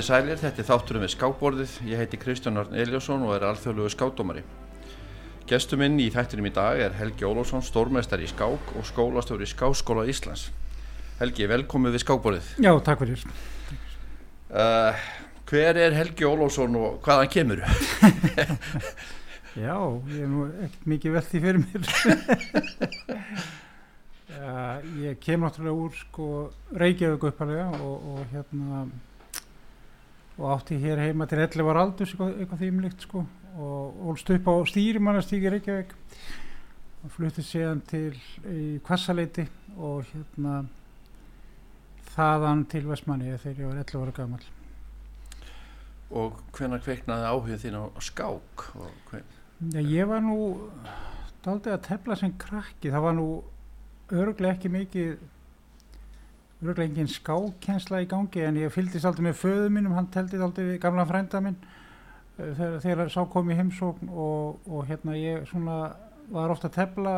Þið sælir, þetta er þátturum við skákborðið, ég heiti Kristján Arn Eliasson og er alþjóðlugu skátdómari. Gestu minn í þættinum í dag er Helgi Ólásson, stórmestari í skák og skólastjóri í Skáskóla Íslands. Helgi, velkomið við skákborðið. Já, takk fyrir. Uh, hver er Helgi Ólásson og hvaðan kemur? Já, ég er nú ekkert mikið veldi fyrir mér. Já, ég kem náttúrulega úr sko Reykjavík uppalega og, og hérna og átti hér heima til 11 ára aldurs eitthvað, eitthvað þýmlikt sko og ólst upp á stýrimannastíki Reykjavík. Og fluttið séðan til í Kvassaleiti og hérna þaðan til Vestmanni þegar ég var 11 ára gammal Og hvenar kveiknaði áhugð þín á skák? Já, ég var nú daldið að tefla sem krakki, það var nú öruglega ekki mikið öruglega engin skákjensla í gangi en ég fyldist aldrei með föðu mínum hann teldi aldrei gamla frænda minn eh, þegar, þegar sá kom í heimsókn og, og hérna ég svona var ofta að tefla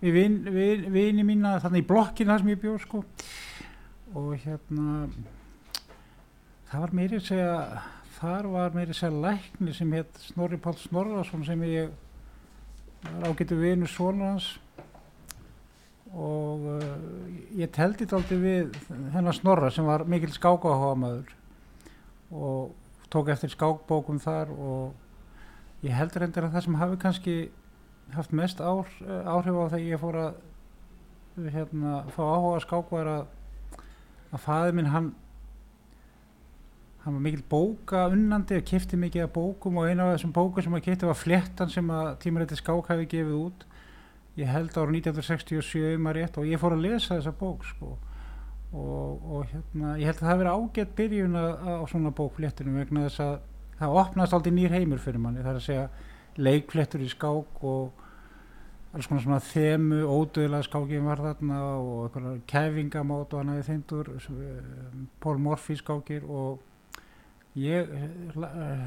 við vini vin, vin mína þannig í blokkina sem ég bjóð sko. Og hérna það var meiri að segja þar var meiri að segja lækni sem hétt Snorri Pál Snorrason sem ég var ágættu vinu svona hans og uh, ég teldi aldrei við hennar Snorra sem var mikil skákáháa maður og tók eftir skákbókum þar og ég heldur endur að það sem hafi kannski haft mest ár, uh, áhrif á þegar ég fór að hérna, fá áhuga skák var að að faði minn hann hann var mikil bóka unnandi og kifti mikið af bókum og eina af þessum bókum sem hann kifti var flettan sem að tímarætti skák hafi gefið út ég held ára 1967 um að rétt og ég fór að lesa þessa bók sko. Og, og hérna ég held að það verið ágætt byrjun á svona bókfléttunum vegna þess að það opnast aldrei nýr heimur fyrir manni. Það er að segja leikfléttur í skák og alls konar svona þemu, ódöðlega skákið var þarna og eitthvað kefingamót og hann hefði þeindur Pól Morfi skákir og ég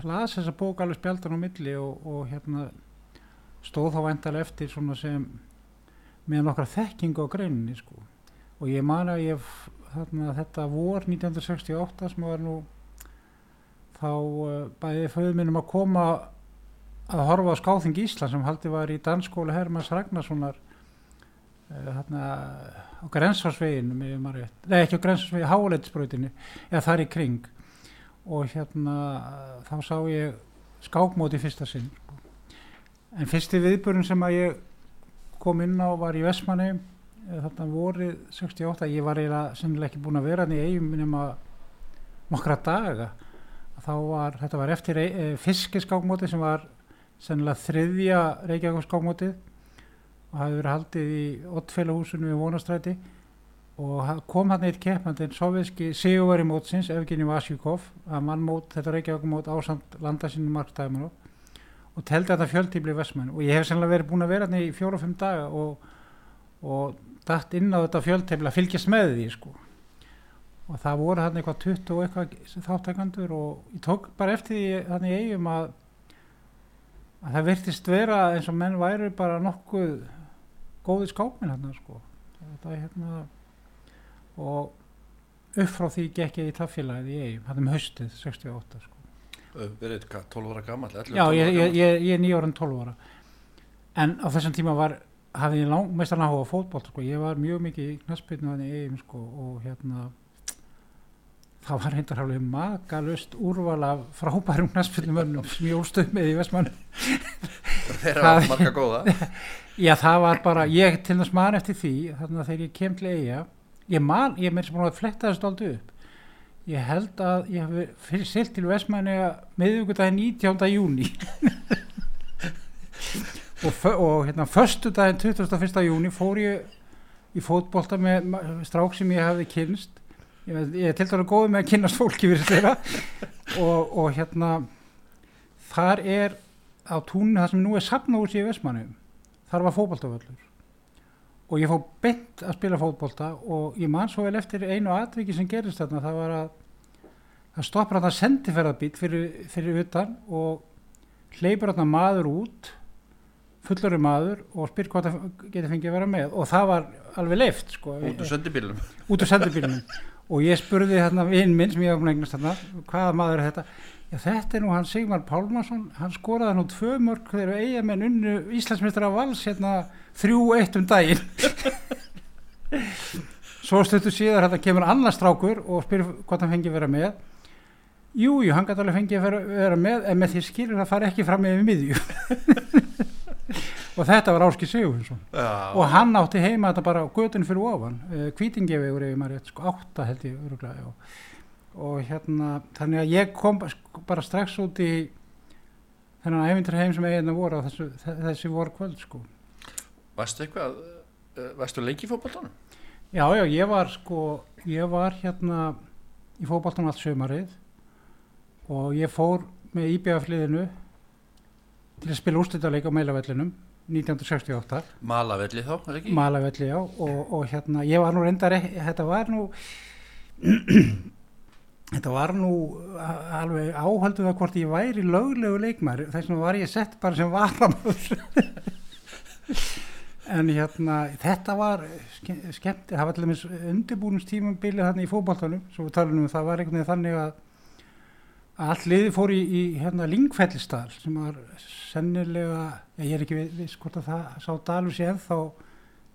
las þessa bók alveg spjaldan á milli og, og hérna stóð þá vantarlega eftir svona sem með nokkra þekkingu á greininni sko. Og ég man að ég þarna, þetta vor 1968 sem var nú þá uh, bæði föðu minnum að koma að horfa á Skáþing Ísla sem haldi var í dansskóla Hermanns Ragnarssonar uh, þarna á Grensvarsveginu nei ekki á Grensvarsveginu, Háleitsbröðinu eða þar í kring. Og hérna þá sá ég skákmóti fyrsta sinn sko en fyrsti viðbörun sem að ég kom inn á var í Vestmanni þarna vorið 68 ég var eiginlega sennilega ekki búin að vera í eigum nema nokkra daga. Þá var, þetta var eftir e, e, fiskiskákmóti sem var sennilega þriðja Reykjavík skákmótið og hafði verið haldið í ottfélagúsinu við vonastræti og kom hann eitt keppandinn sovjerski sigurveri mótsins Evgeni Vasjúkov að mannmót þetta Reykjavík mót ásand landasinu marktæminu og teldi að það fjöltíbli vestmenn og ég hef sannlega verið búin að vera hérna í fjóru-fimm daga og, og dætt inn á þetta fjöltíbli að fylgjast með því sko. Og það voru hann eitthvað 20 og eitthvað þáttakandur og ég tók bara eftir því þannig eigum að, að það virtist vera eins og menn væri bara nokkuð góði skápminn hann sko. Þetta er hérna og upp frá því gekk ég í taffélagið í eigum hann um haustið 68 sko verið hvað, 12 ára gammal já, ég, ég, ég, ég er nýjóran 12 ára. En á þessum tíma var hafði ég meistar náhuga fótból sko. ég var mjög mikið í eigin sko, og hérna það var reyndar hafðið makalust úrval af frábærum knaspinu mönnum sem ég úrstuð með í Vestmann þeirra var marga góða. Já það var bara, ég til þess mann eftir því þannig að þegar ég kem til eiga ég man, ég meir sem búin að fletta þessu aldrei upp ég held að ég hef fyrir silt til Vestmæni að miðugudaginn 19. júni og, og hérna förstu daginn 21. júni fór ég í fótbolta með strák sem ég hefði kynst ég, ég er til dæra góð með að kynast fólki fyrir þeirra og, og hérna þar er á túninu það sem nú er safnahús í Vestmæni þar var fótboltavöllur og ég fór beint að spila fótbolta og ég man svo vel eftir einu atviki sem gerist þarna. Það var að það stoppar hann að sendiferðarbít fyrir, fyrir utan og hleypur hann maður út fullori maður og spyr hvað það getur fengið að vera með. Og það var alveg leift sko, út úr sendibílunum út úr sendibílunum og ég spurði hérna vinn minn sem ég hafði eignast hérna hvaða maður er þetta Já, þetta er nú hann Sigmar Pálmarsson, hann skoraði nú tvö mörg þegar eigamenn unnu Íslandsmyndra vals hérna þrjú eitt um daginn. Svo stöttu síðar þetta kemur annars strákur og spyr hvort hann fengi vera með. Jújú, jú, hann gæti alveg fengi vera, vera með en með því skilur það fara ekki fram með miðjú. og þetta var Áski Sigurðsson. Og hann átti heima þetta bara á götun fyrir ofan, kvítingevegur ef maður rétt, sko átta held ég öruglega, já og hérna þannig að ég kom bara strax út í þennan æfintur heim sem eigin að voru á þessu, þessi voru kvöld sko Varstu eitthvað, uh, varstu lengi í fókbaltónum? Já, já, ég var sko ég var hérna í fókbaltónum allt sömarið og ég fór með íbjöðafliðinu til að spila úrslutaleik á meilavellinum 1968 Malavelli þá, er ekki? Malavelli, já, og, og hérna ég var nú reyndar, þetta var nú þetta var nú alveg áhalduð að hvort ég væri löglegu leikmar þess vegna var ég sett bara sem varamöður en hérna þetta var skemmt það var til dæmis undirbúnustímum bilið þannig í fókbaltanum svo við talum um það var einhvern veginn þannig að all liði fór í, í hérna Lingfellistall sem var sennilega ég er ekki við, við sko það sá Dalus ég ennþá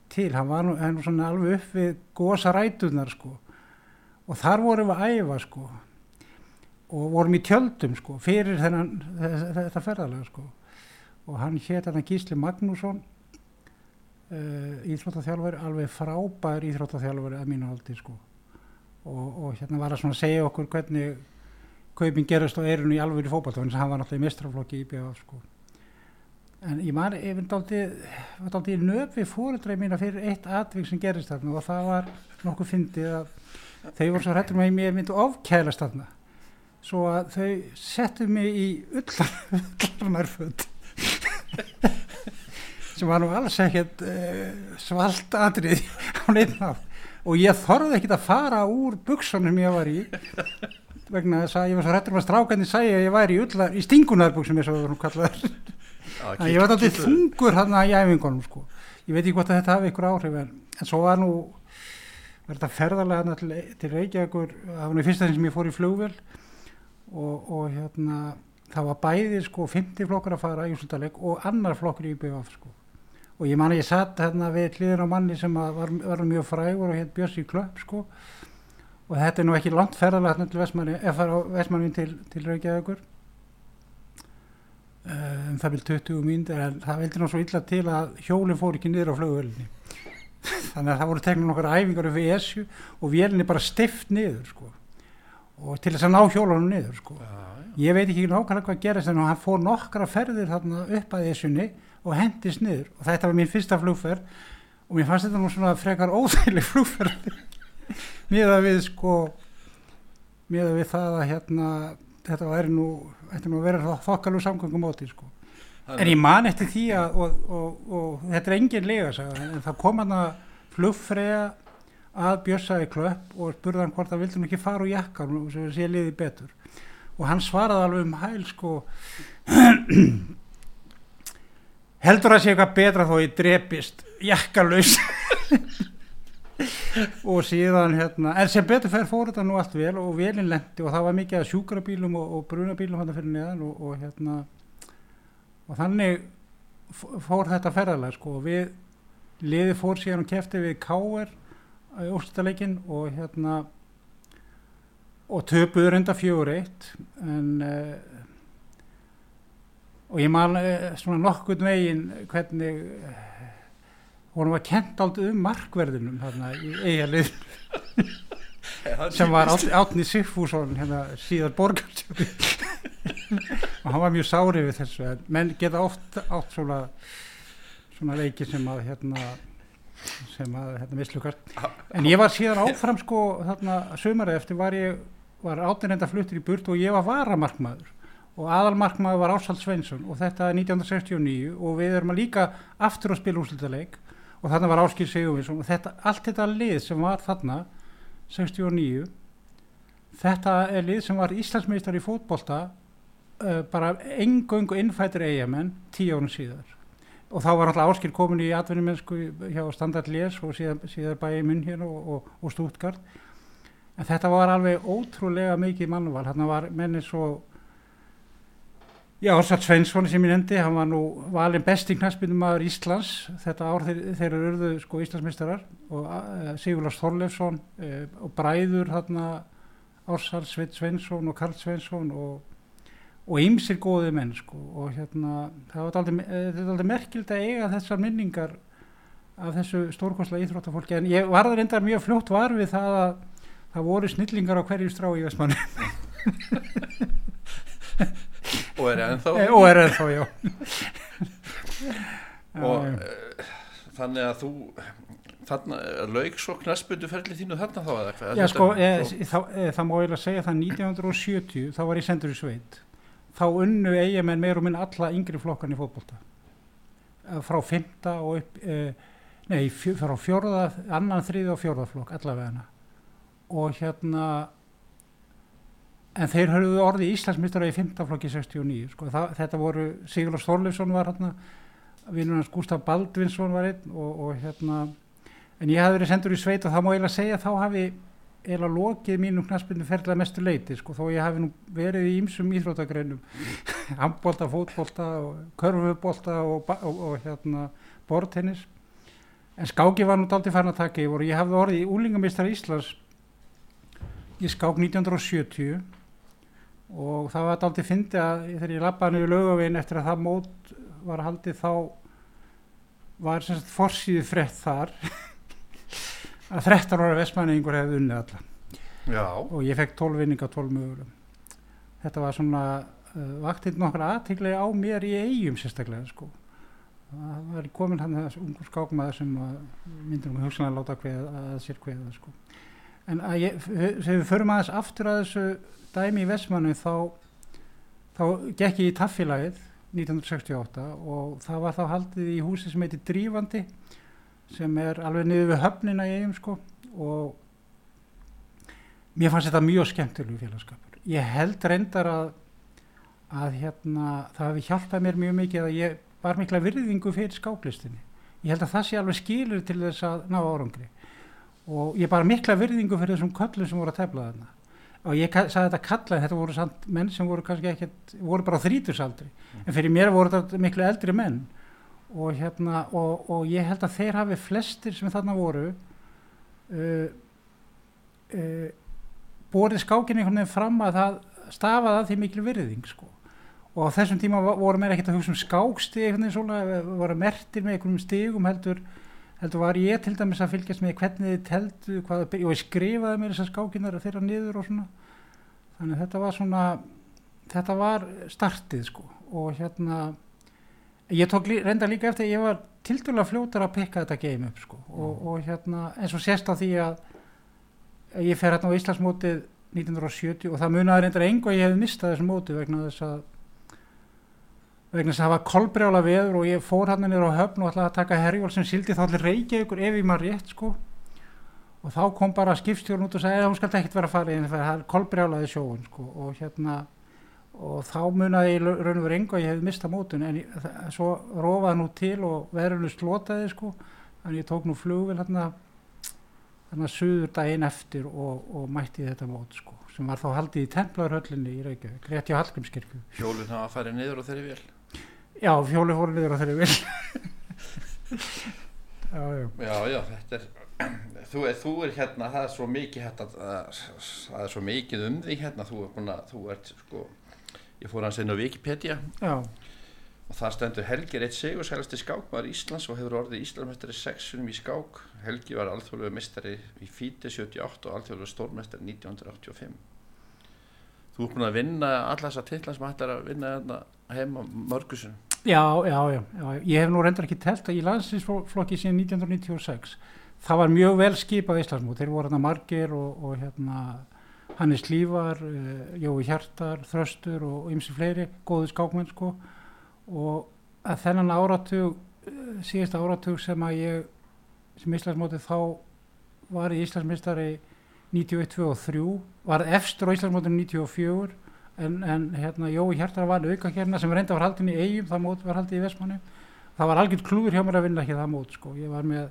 til. Hann var nú, nú svona alveg upp við gósa rætunar sko og þar vorum við að æfa sko. Og vorum í tjöldum sko fyrir þennan, þetta ferðalega sko. Og hann hétt hann Gísli Magnússon uh, íþróttaþjálfari, alveg frábær íþróttaþjálfari að mínu haldi sko. Og, og hérna var að svona segja okkur hvernig kaupin gerast á eirinu í alveg í fókbalt þannig að hann var náttúrulega mistraflokki í BF sko. En ég man, ég finn daldi í nöf við fóruðræði mína fyrir eitt atvík sem gerist þarna og það var nokkuð fyndið að þau voru svo hrættur með mér myndi ofkælast þarna. Svo að þau settu mig í ullarnarföld sem var nú alls ekkert uh, svalt atrið á neittná og ég þorði ekkert að fara úr buksunum ég var í vegna þess að ég var svo hrættur með strákandi sæði að ég væri í, ullar, í stingunarbuksum eins og það var kallaður að ég var alltaf þungur hann að í æfingunum sko. ég veit ekki hvort að þetta hafi ykkur áhrif en, en svo var nú var þetta ferðarlega til, til Reykjavíkur. Það var nú fyrsta þinn sem ég fór í flugvel og, og hérna það var bæði sko 50 flokkar að fara í Úslandaleg og annar flokkur í BVF sko. Og ég man að ég satt hérna við hliðin á manni sem var, var mjög frægur og hétt Björsi Klöpp sko. Og þetta er nú ekki langt ferðarlega hérna til Vestmanni eða Vestmanni til, til Reykjavíkur. Um það vil 20 mínir en það vildi ná svo illa til að hjólinn fór ekki niður á flugvelni þannig að það voru teknum okkar æfingar við ESU og vélinni bara stift niður sko. og til þess að ná hjólunum niður sko. já, já. ég veit ekki nákvæmlega hvað gerist en hann fór nokkra ferðir þarna upp að ESU-ni og hendist niður og þetta var mín fyrsta flugferð og mér fannst þetta nú svona frekar óþægileg flugferð með að við sko með að við það að hérna þetta væri nú, nú að vera þokkalú samgöngum áti sko En ég man eftir því að, og, og, og þetta er engin lega, en það kom hann að flugfræða að bjössaði klöpp og spurði hann hvort það vildi hann ekki fara úr jakkan og sem sé liði betur. Og hann svaraði alveg um hæl, sko, heldur að sé eitthvað betra þó ég drepist jakkalauðs. og síðan hérna, en sem betur fer fór þetta nú allt vel og velin lendi og það var mikið að sjúkrabílum og, og brunabílum hann fyrir neðan og hérna og þannig fór þetta ferðarlega sko. Og við liði fór síðan og kefti við Káer í úrstæðleikin og hérna og töpuður enda fjögur eitt en uh, og ég man uh, svona nokkurn veginn hvernig uh, hún var kent aldrei um markverðinum þarna í eigalið sem var átni Siffússon hérna síðan borgarstjóri og hann var mjög sárið við þessu en menn geta oft átt svona svona leiki sem að hérna sem að hérna mislukast en ég var síðan áfram sko þarna sömarið eftir var ég var átinenda fluttir í burt og ég var varamarkmaður. Og aðalmarkmaður var Ásald Sveinsson og þetta er 1969 og við erum að líka aftur að spila úrslutaleik og þarna var Áskil Sigurvinsson og þetta, allt þetta lið sem var þarna 69 þetta er lið sem var Íslandsmeistar í fótbolta uh, bara engöngu innfættir eigamenn tíu árun síðar. Og þá var alltaf Áskil komin í atvinnumennsku hjá Standard Les og síðar, síðar bæði munn hér og, og, og Stuttgart. En þetta var alveg ótrúlega mikið mannval, hann var menni svo Já, Orsat Sveinsson sem ég nefndi, hann var nú valin besti knaspinum maður Íslands. Þetta ár eru urðu sko Íslandsmeistarar. Og uh, Sigurlars Þorleifsson uh, og bræður þarna Orsat Sveinsson og Karl Sveinsson og og ymsir góði menn sko og hérna það var aldrei merkild að eiga þessar minningar af þessu stórkonslega íþróttafólki. En ég var það reyndar mjög fljótt var við það að það voru snillingar á hverju strá í Vestmanni og er ennþá. Eh, og er ennþá, já. Og uh, þannig að þú þarna, lauk svo knaspundu ferlið þínu þarna þá eða hvað? Já Þetta- sko, e, þá- þá, e, það má eiginlega segja það 1970 þá var ég sendur í sveit þá unnu eigamenn meir og minn alla yngri flokkan í fótbolta. Eh, frá fymta og upp e, nei, fjö, frá fjórða annan, þriða og fjórða flokk allavega og hérna en þeir höfðu orði Íslandsmyndara í fymta flokki 69 sko, það, þetta voru Sigurlars Þorleifsson var hérna vinnur hans Gustaf Baldvinsson var einn og, og hérna en ég hafði verið sendur í sveit og það má eiginlega segja þá hafi eiginlega lokið mínum knaspinu ferðlega mestu leiti sko, þó ég hafi nú verið í ýmsum íþróttagreinum. Handbólta, fótbólta, körfubolta og, ba- og, og hérna bortennis en skáki var nú daldi farin að taka yfir og ég hafði orðið í úlingamistar Íslands í skák 1970 og það var daldi fyndi að þegar ég lappaði niður laugavegin eftir að það mót var haldið þá var sem sagt forsýðu frett þar að 13 ára vestmanningur hefði unnið alla. Já, og ég fekk 12 vinninga 12 mögulegum þetta var svona uh, vaktið nokkra aðtikli á mér í eigum sérstaklega sko. Það var komin hann þessi ungur skákmaður sem að myndir um hugsanlega láta kveð, að sér kveða sko. En að ég, þegar við förum aðeins aftur að þessu dæmi í Vestmannu þá þá gekk ég í taffilagið 1968 og það var þá haldið í húsi sem heitir Drífandi sem er alveg niður við höfnina í eigum sko og mér fannst þetta mjög skemmtilegu félagskapur ég held reyndar að að hérna það hafi hjálpað mér mjög mikið að ég var mikla virðingu fyrir skáklistinni. Ég held að það sé alveg skilur til þess að ná árangri. Og ég bara mikla virðingu fyrir þessum köllum sem voru að tefla þarna. Og ég sagði þetta kalla þetta voru menn sem voru kannski ekkert voru bara þrítursaldri en fyrir mér voru þetta miklu eldri menn og hérna og, og ég held að þeir hafi flestir sem þarna voru uh, uh, borið skákin einhvern veginn fram að það stafaði að því miklu virðing sko. og á þessum tíma vo- voru mér ekkert að hugsa um skáksti einhvern veginn svona, voru mertir með einhverjum stigum heldur, heldur var ég til dæmis að fylgjast með hvernig þið teldu hvað, og ég skrifaði mér þessar skákinar þeirra niður og svona þannig þetta var svona þetta var startið sko og hérna ég tók lí, reynda líka eftir að ég var tildulega fljótar að pekka þetta game upp sko. Og, og hérna eins og sérst á því að að ég fer hérna á Íslandsmótið 1970 og það munaði reyndar engu að ég hefði mistað þessu móti vegna þess að vegna þess að það var kolbrjála veður og ég fór hann niður á höfn og ætlaði að taka herjól sem sildi þá allir reykja ykkur ef ég maður rétt sko. Og þá kom bara skipstjórn út og sagði "Eh, hún skal ekkert vera að fara inn það er kolbrjálaði sjóun sko. Og hérna og þá munaði ég raun og verið engu að ég hefði mistað mótun en ég, svo rofaði nú til og veðrunu slótaði sko. En ég tók nú flugvel hérna að suður daginn eftir og, og mætti þetta mót sko sem var þá haldið í templarhöllinni í Reykjavík rétt hjá Hallgrímskirkju. Hjólun hafa farið niður og þeirri vel já, fjóli fóru niður á þeirri vil já, já. Já, já, þetta er þú er, þú er hérna, það er svo mikið hérna, það það er svo mikið um þig hérna, þú er búin að, þú ert sko ég fór hans inn á Wikipedia. Já, og það stendur Helgi reitt sigur sælasti skákmaður Íslands og hefur orðið Íslandsmestari sexunum í skák. Helgi var alþjóðlega mestari í fíti 78 og alþjóðlega stórmestari 1985 þú er búin að vinna alla þessa titla sem hættar að vinna hérna heima mörgusun já, já, já, já. Ég hef nú reyndar ekki telt í landsinsflokki síðan 1996 það var mjög vel skipað Íslandsmót. Þeir voru hérna margir og, og hérna Hannes Lívar, uh, Jói Hjartar, Þröstur og ymsi fleiri, góði skákmenn sko. Og að þennan áratug, uh, síðast áratug sem að ég, sem Íslandsmótið þá var í Íslandsmistari 91, 2 og 3, var efstur á Íslandsmótinu 94 en, en hérna Jói Hjartar var auka hérna sem reynda var haldin í eigum, það mót var haldið í Vestmanni. Það var algjört klúður hjá mér að vinna ekki það mót sko, ég var með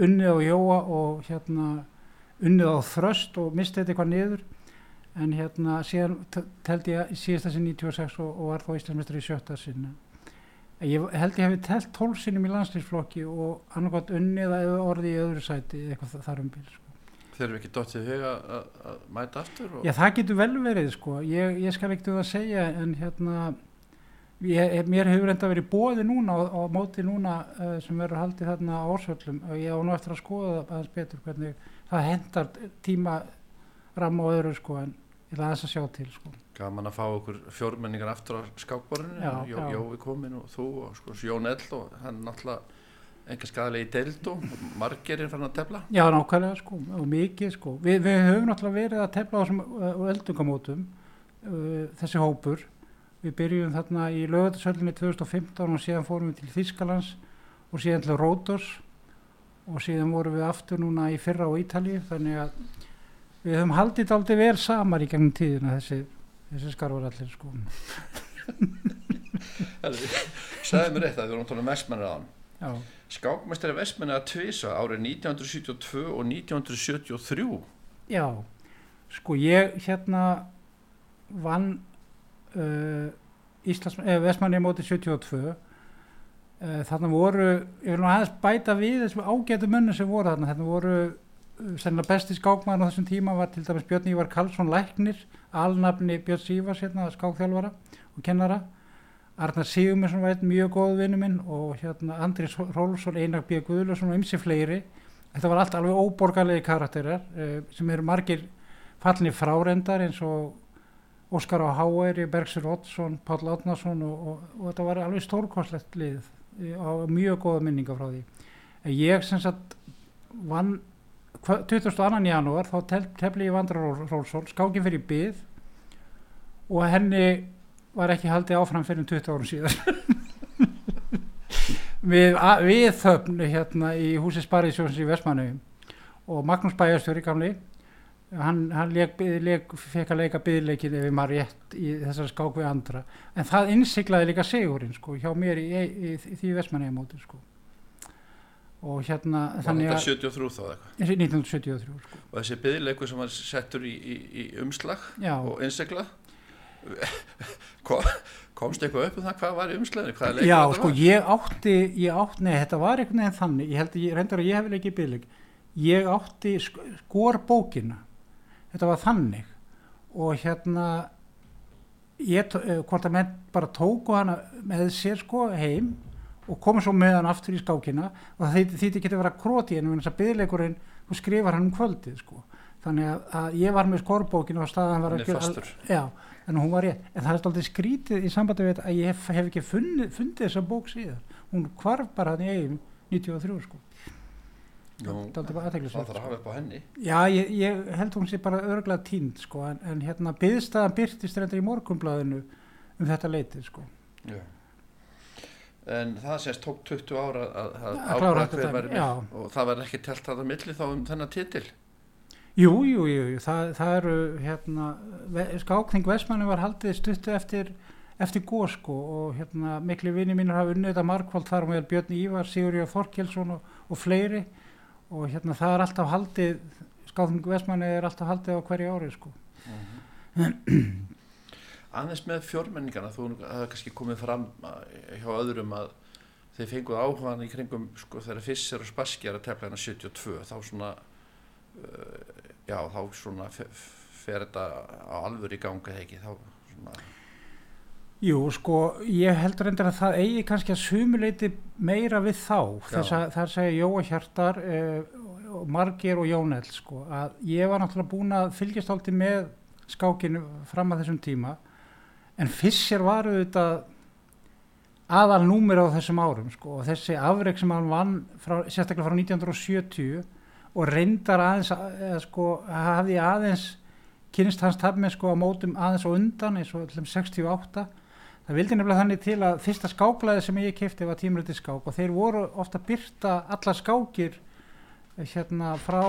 unnið og Jóa og hérna unnið á þröst og mistið eitthvað niður en hérna síðan teldi ég síðast þessi 96 og, og var þá Íslandsmeistar í sjötta sinna ég held ég hefði telt 12 sinnum í landslýsflokki og annarkvæmt unnið eða orðið í öðru sæti eitthvað þar um bíl sko. Þeir eru ekki dottið í huga að, að mæta aftur og Já, það getur vel verið sko. ég, ég skal ekkert það segja en hérna ég, mér hefur enda verið bóði núna á, á móti núna uh, sem verður haldið þarna á Órsvöllum og ég á nú eftir að skoða aðeins betur hvernig það hendar tíma ramma og öðru sko en ég ætla aðeins að sjá til sko. gaman að fá okkur fjórmenningar aftur á skákborðinu Já, Jó. Jói komin og þú og sko, Jón Ell og hann náttúrulega enga skadalegi í deild og margir er fann að tefla Já, nákvæmlega sko og mikið sko Vi, við höfum náttúrulega verið að tefla á þessum uh, eldungamótum uh, þessi hópur við byrjum þarna í lögatarsöllinni 2015 og síðan fórum við til Þískalands og síðan til Rótos og síðan vorum við aftur núna í fyrra á Ítalíu þannig að við höfum haldið aldrei vel samar í gegnum tíðina þessi, þessi skarvar allir sko. Sæði mér eitt að þið vorum að tala um vestmennir á hann Skákmestari vestmennir að tvisa árið 1972 og 1973 já. Sko ég hérna vann uh, Íslands, eða Vestmanni móti 72 uh, þarna voru ég vil nú aðeins bæta við þessum ágætu mönnu sem voru þarna. Þarna voru sennilega besti skákmaður á þessum tíma var til dæmis Björn Ívar Karlsson Læknir alnafni Björn Sívars hérna, skákþjálfara og kennara Arnar Sigurmundsson var einn mjög góð vinnu minn og hérna Andris Rólfsson, Einar B. Guðlusson og ymsi fleiri þetta var allt alveg óborgarlegi karakterar uh, sem eru margir fallinni frárendar eins og Óskar á Háæri, Bergsur Oddsson, Páll Átnarsson og, og, og þetta var alveg stórkostlegt lið eh, á mjög góða minninga frá því. Ég sem sagt vann 22. janúar þá tefli ég Vandra Rólsson, skákin fyrir byð og henni var ekki haldið áfram fyrir 20 árum síðar. við, við þöfn hérna í húsi Sparisjóns í Vestmannaugum og Magnús Bæjarstjóri gamli hann, hann leik, leik, fekk að leika byðleikin ef ég maður rétt í þessar skák við andra en það innsiklaði líka sigurinn sko, hjá mér í, í, í, í því Vestmannaugum móti sko. Og hérna þannig að 73 þá eitthvað? 1973 sko. og þessi byðleikur sem var settur í, í, í umslag já, og innsekla Kom, komst eitthvað upp um það hvað var í umslaginu? Hvaða leikur já þetta sko var? ég átti, ég átti nei þetta var einhvern veginn þannig. Ég held að ég reyndar að ég hef leikið byðleik ég átti sk- skorbókina. Þetta var þannig. Og hérna ég, eh, hvort að menn bara tóku hana með sér sko heim og komu svo með hann aftur í skákina og það þýtti þýtti ekki að vera króti en þess að byðleikurinn, þú skrifar hann um kvöldið sko þannig að, að ég var með skorbókina og staðan var Hann ekki fastur. já, en hún var rétt en það er stoltið skrítið í sambandi við þetta að ég hef, hef ekki fundið, fundið þessa bók síðan hún hvarf bara hann í eigin 93 sko Jú, það þarf að hafa upp á henni Já, ég, ég held hún sé bara örglega tínd sko, en, en hérna byðstaðan byrtist reyndar í morgunblaðinu um þetta leitið sko. Já. En það sést tók 20 ára að, að ákvæða hver væri með. og það var ekki telt að það milli þá um þennan titil. Jú, jú, jú, jú, það, það eru hérna, ve- skákning Vestmanni var haldið stuttu eftir eftir góð sko og hérna miklu vini mínir hafa unnið þetta markvald þar og meðal Björn Ívar, Sigurjóð Þorkelsson og, og fleiri. Og hérna það er alltaf haldið skákning Vestmanni er alltaf haldið á hverju ári sko. aðeins með fjórmenningana þú hefði kannski komið fram að- hjá öðrum að þeir fenguð áhugaðan í kringum sko þegar Fisser og Spassky er að tefla hérna 72 þá svona uh, já þá svona fe- fer þetta á alvör í ganga ekki þá svona. Jú, sko, ég heldur endur að það eigi kannski að sumuleiti meira við þá. Þess að það segja Jóa Hjartar eh, og Margir og Jónell, sko, að ég var náttúrulega búin að fylgjast áldi með skákinu fram að þessum tíma, en Fischer var auðvitað aðal númer á þessum árum, sko, og þessi afreg sem hann vann frá, sérstaklega frá 1970 og reyndar aðeins, eða, sko, hafði aðeins kynst hans tafmið sko á mótum aðeins og undan eins og þeim 68 það vildi nefnilega þannig til að fyrsta skákblæði sem ég kefti var tímriti skák og þeir voru ofta að byrta allar skákir eh, hérna frá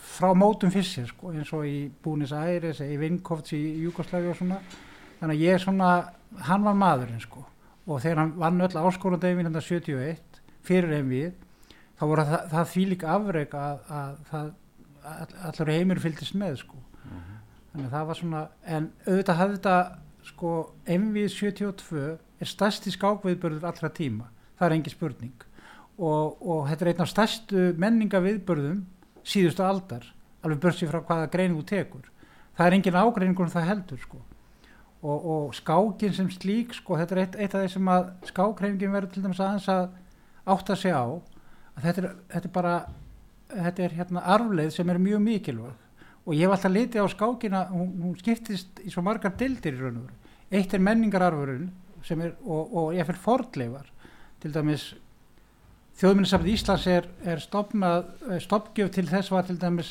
frá mótum fyrst sko, eins og í Búnis Æris í Vinkovts í Júkoslavi og svona þannig að ég svona, hann var maðurinn sko. Og þegar hann vann öll áskorundegin hérna 71 fyrir einn við þá voru það, það því líka afreg að, að all, allur heimur fylgdist með sko. Þannig að það var svona en auðvitað hafði þetta sko MV 72 er stærsti skákviðbörður allra tíma. Það er engi spurning. Og, og þetta er einn af stærstu menningaviðbörðum síðustu aldar alveg börsið frá hvaða greinu þú tekur. Það er engin ágreiningur um það heldur sko og, og skákin sem slík sko þetta er eitt, eitt af þeir sem að skákreifingin verður til dæmis aðeins að átta sig á að þetta er, þetta er bara þetta er hérna arfleið sem er mjög mikilvæg. Og ég hef alltaf litið á skákina hún, hún skiptist í svo margar dildir í raun og veru. Eitt er menningararfurinn og, og ég fyrir fordleifar til dæmis þjóðminnisafnið Íslands er, er stopnað stoppgjöf til þess var til dæmis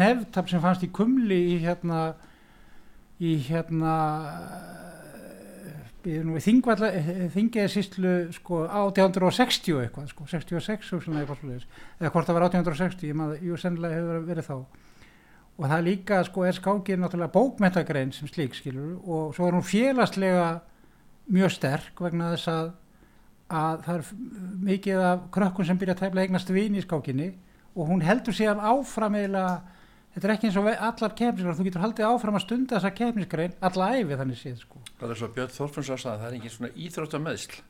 nefntap sem fannst í kumli í hérna í hérna þingvalla þingiði sístlu sko 1860 eitthvað sko 66 svona eitthvað slúðis eða hvort það var 1860 ég maður, jú sennilega hefur verið þá. Og það líka sko er skákið náttúrulega bókmetagrein sem slík skilur og svo er hún félagslega mjög sterk vegna þess að að það er mikið af krökkun sem byrja að tæfla eignast vín í skákinni og hún heldur síðan áfram eða þetta er ekki eins og allar kefnisgrein þú getur haldið áfram að stunda þessa kefnisgrein alla æfi þannig séð sko. Það er svo Björn Þorfins að það er engin svona íþróttameðsl.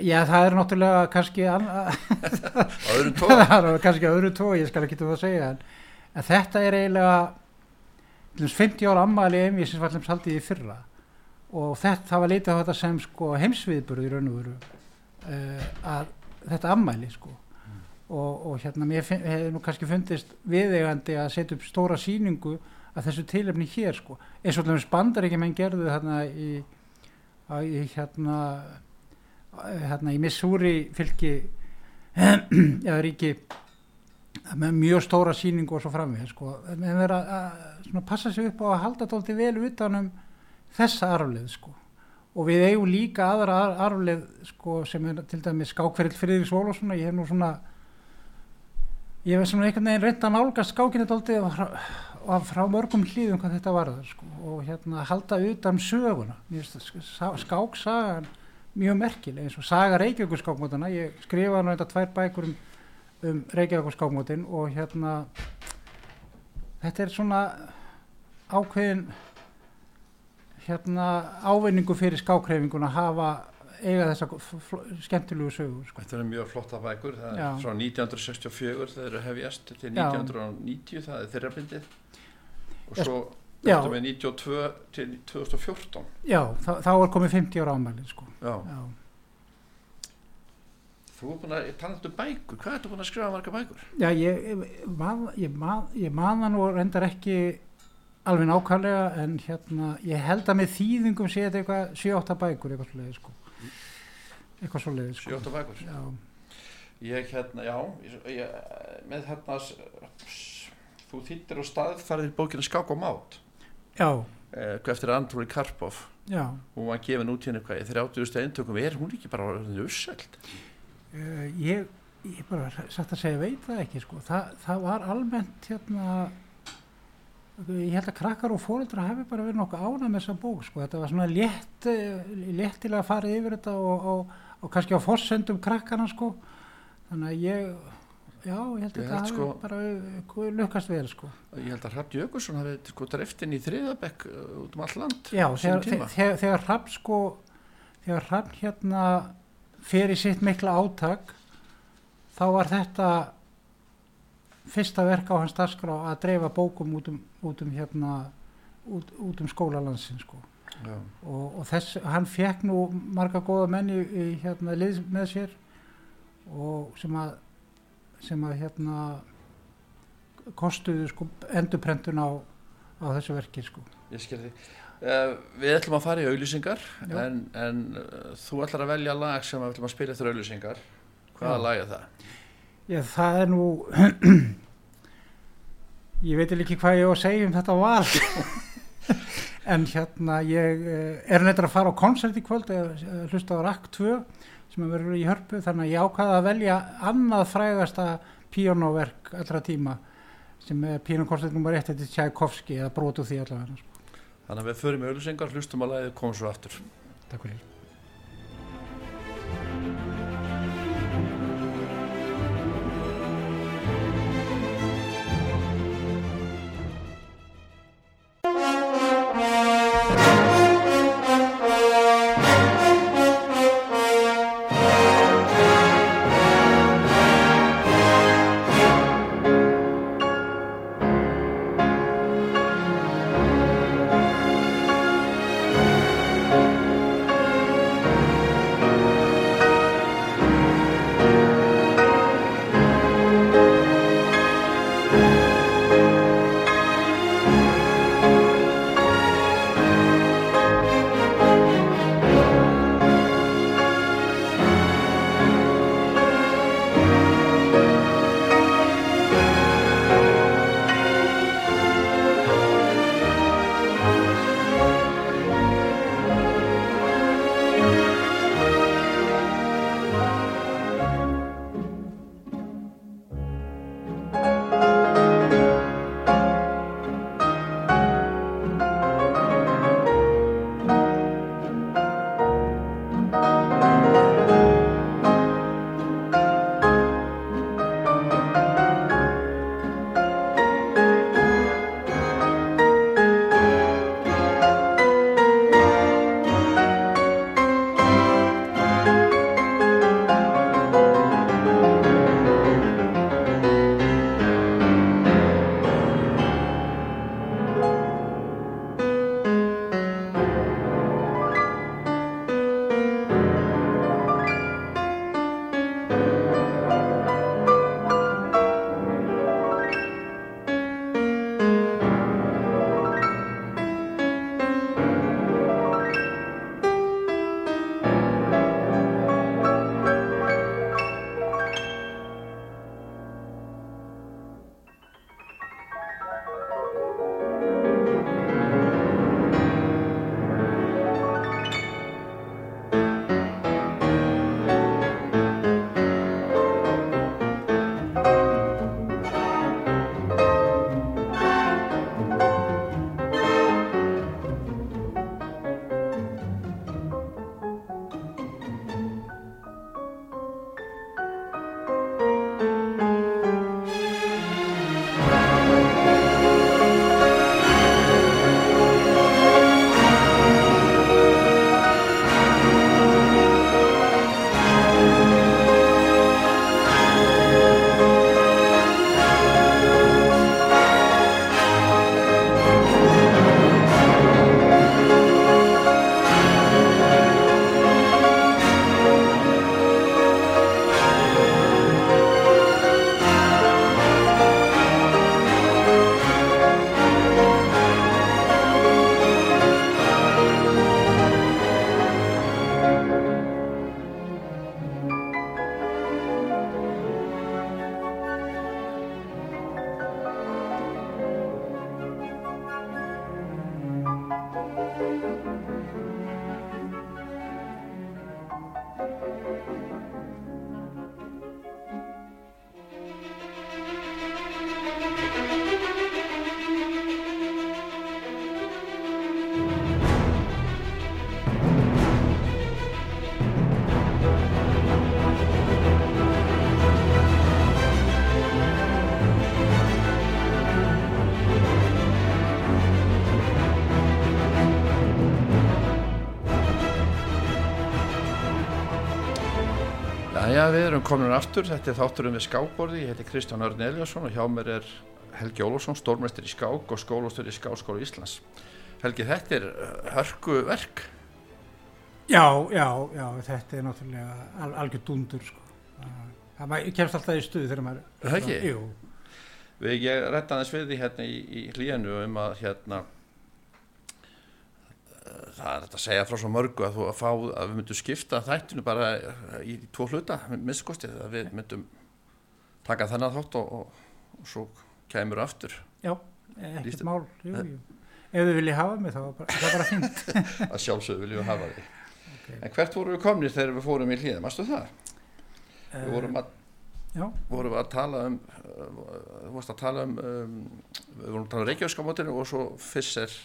Já það er náttúrulega kannski öðrum tó kannski öðrum tó, ég skal ekki þú að segja en, en þetta er eiginlega 50 ára ammali sem var haldið í fyrra. Og þetta, það var litið á þetta sem sko, heimsviðburð í raun og veru uh, að þetta ammæli sko og, og hérna mér hefði nú kannski fundist viðegandi að setja upp stóra síningu að þessu tilefni hér sko. Eins og alveg spandar ekki menn gerðu þarna í, í hérna hérna í Missouri fylki eða ríki með mjög stóra síningu og svo framvið sko. En það er að, að passa sig upp á að halda þetta vel utanum þessa arflið sko. Og við eigum líka aðra arflið sko sem er til dæmis skákferðil Friðriks Vólásson ég hef nú svona ég veist svona einhvern veginn reynda að nálgast skákinni daldi og og frá mörgum hlýðum hvað þetta var það sko og hérna halda utan söguna. Skáksagan mjög merkileg eins og saga Reykjavíkur skákmótana ég skrifaði nú þetta tvær bækur um, um Reykjavíkur skákmótin og hérna þetta er svona ákveðin hérna ávinningu fyrir skákreifinguna að hafa eiga þessa skemmtilegu sögur sko. Þetta er mjög flotta bækur það er frá 1964 það eru hefjast til 1990 Já. það er þeirra bindið og svo eftir með 92 til 2014 Já, þá, þá er komið 50 ára ámæli sko. Já. Já Þú er búin að tala um bækur hvað er þú búin að skrifa marga bækur? Já, ég, ég, ég man það nú reyndar ekki alveg nákvæmlega en hérna ég held að með þýðingum sé þetta eitthvað 7-8 bækur eitthvað svolítið sko eitthvað svo leiðis sko. 7-8 bækur. Já. ég hérna, já ég, með hérna þú þýttir á staðfærið bókina Skák og Mát. Já. Eh, eftir Andrúi Karpov. Já. Hún var gefin út hérna eitthvað í 30. eintökum. Er hún ekki bara usseld uh, ég, ég bara satt að segja veit það ekki sko. Þa, það var almennt hérna ég held að krakkar og fólkdra hefur bara verið nokkuð ánað með þessa bók sko. Þetta var svona létt léttilega að fara yfir þetta og, og, og kannski á forsendum krakkana sko. Þannig að ég já, ég held að þetta sko, hefur bara lukkast vel sko. ég held að Rapp Jökulsson hafi sko dreftin í þriðabekk uh, út um all land já, þegar, þegar, þegar Rapp sko þegar Rapp hérna fer í sitt mikla áttak þá var þetta fyrsta verk á hans dagskrá að dreifa bókum út um, út um hérna út, út um skólalandsin sko og, og þess, hann fekk nú marga góða menni í hérna lið með sér og sem að sem að hérna kostuðu sko endurprentun á, á þessu verki sko. Ég skil því uh, Við ætlum að fara í auðlýsingar en, en uh, þú ætlar að velja lag sem við ætlum að spila eftir auðlýsingar hvaða lag er það? Já, það er nú ég veit ekki hvað ég á að segja um þetta val en hérna ég eh, er neitt að fara á konsert í kvöld eða hlusta á RAK 2 sem er verið í hörpu þannig að ég ákvaða að velja annað frægasta píjónoverk allra tíma sem er píjónokonsert nr. 1 til Tchaikovsky eða brotu því allavega sko. Þannig að við förum í auðvisingar hlustum að leiði komum svo aftur Takk fyrir Jæja, við erum komin aftur, þetta er þátturum við skákborði, ég heiti Kristján Örn Eliasson og hjá mér er Helgi Ólafsson, stórmestur í skák og skólastur í Skáskóla Íslands. Helgi, þetta er uh, hörku verk. Já, já, já, þetta er náttúrulega al algjör dundur sko. Það maður kemst alltaf í stuð þegar maður... Það ekki? Jú, Við, ég rætti aðeins við því hérna í, í hlíðinu um að hérna það er þetta að segja frá svo mörgu að fá að við myndum skipta þættinu bara í tvo hluta, misskostið, að við myndum taka þennan þátt og, og, og svo kemur aftur. já, ekkert mál, jú, jú. Ef þið viljið hafa mig þá er bara, það bara fínt. að sjálfsögðu viljum við hafa því. Okay. En hvert voru við komnir þegar við fórum í hlýðin, varstu það? Við vorum að, Já, vorum við að tala um, uh, þú varst að tala um, um við vorum að tala um Reykjavíska mótinu og svo Fisser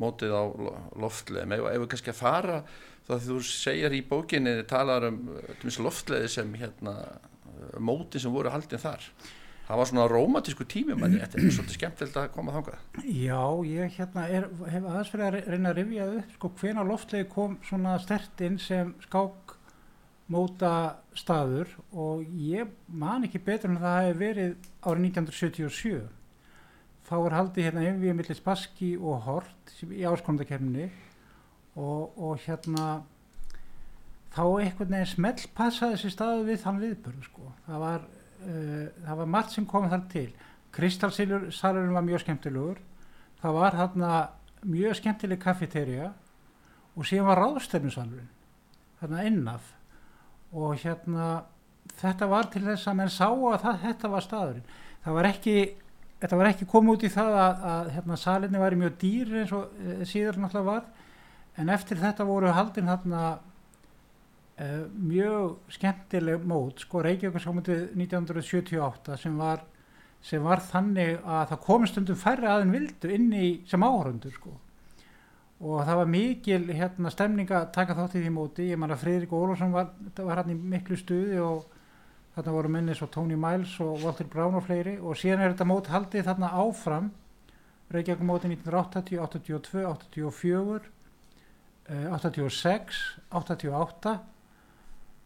mótið á lo- loftleiðum. Ef, við kannski að fara, þá því þú segir í bókinni, talar um uh, loftleiði sem hérna, uh, móti sem voru haldin þar. Það var svona rómatísku tími manni, þetta er svolítið skemmtilegt að koma þangað. Já, ég hérna er, hef aðeins fyrir að re- reyna að rifja upp sko hvena loftlegi kom svona stert inn sem skák móta staður og ég man ekki betur en það hefði verið árið 1977 þá er haldið hérna yfir millir Spassky og Hort í áskondakerninni og, og hérna þá einhvern veginn smell passaði þessi staðu við þann viðbörðu sko. Það var, uh, það var margt sem kom þar til. Kristalsalurinn var mjög skemmtilegur. Það var þarna mjög skemmtileg kaffeterja og síðan var ráðstefnusalurinn þarna innaf og hérna þetta var til þess að menn sá að það, þetta var staðurinn. Það var ekki þetta var ekki komið út í það að, að hérna, salinni væri mjög dýr eins og e, síðar náttúrulega var. En eftir þetta voru haldin þarna e, mjög skemmtileg mót. Sko Reykjavík 1978 sem var sem var þannig að það komið stundum færri aðein vildu inn í sem áhörundur sko. Og það var mikil hérna stemning að taka þátt í því móti. Ég man að Friðrik Ólafsson var, var hann í miklu stuði og þarna voru menni svo Tony Miles og Walter Brown og fleiri. Og síðan er þetta mót haldið þarna áfram. Reykjavík móti 1980, 82, 84 eh, 86 88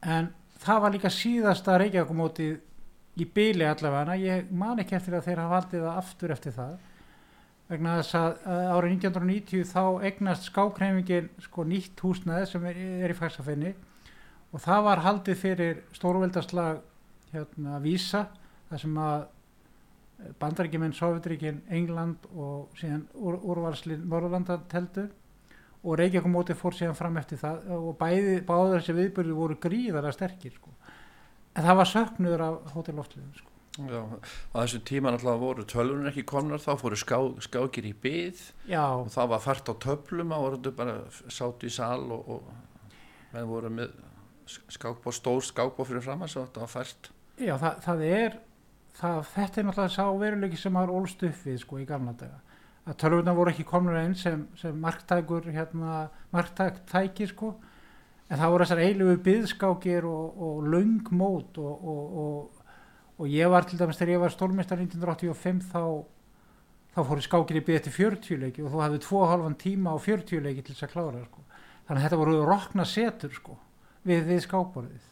en það var líka síðasta Reykjavík mótið í byli allavega. Ég man ekki eftir að þeir hafa haldið það aftur eftir það. Vegna þess að uh, árið 1990 þá eignast skákreifingin sko nýtt húsnæði sem er, er í Faxafinni og það var haldið fyrir stórveldarslag hérna Vísa þar sem að bandaríkjumenn, Sovjetríkin, England og síðan úr, úrvalslinn Norðurlanda teldu og Reykjavík fór síðan fram eftir það og bæði, báður þessi viðbyrði voru gríðara sterkir sko. en það var söknuður af hótelloftliðum sko. Já, á þessum tíma náttúrulega voru tölvunir ekki komnar þá fóru ská, skákir í byð Já, og það var fært á töflum að voru bara sátu í sal og, og menn voru með skákbóð, stór skákbóð fyrir fram að þetta var fært Já, það, það er það, þetta er náttúrulega sá veruleiki sem maður ólst upp við sko í gamla daga. Að tölvurna voru ekki komnur einn sem, sem marktækur hérna, marktæki sko. En það voru þessar eilugu byðskákir og, og löng mót og, og, og, ég var til dæmis þegar ég var stórmestar 1985 þá þá fóru skákir í byð eftir 40 leiki og þú hafði 2,5 tíma á 40 leiki til þess að klára sko. þannig að þetta voru rokna setur sko við, við skákborðið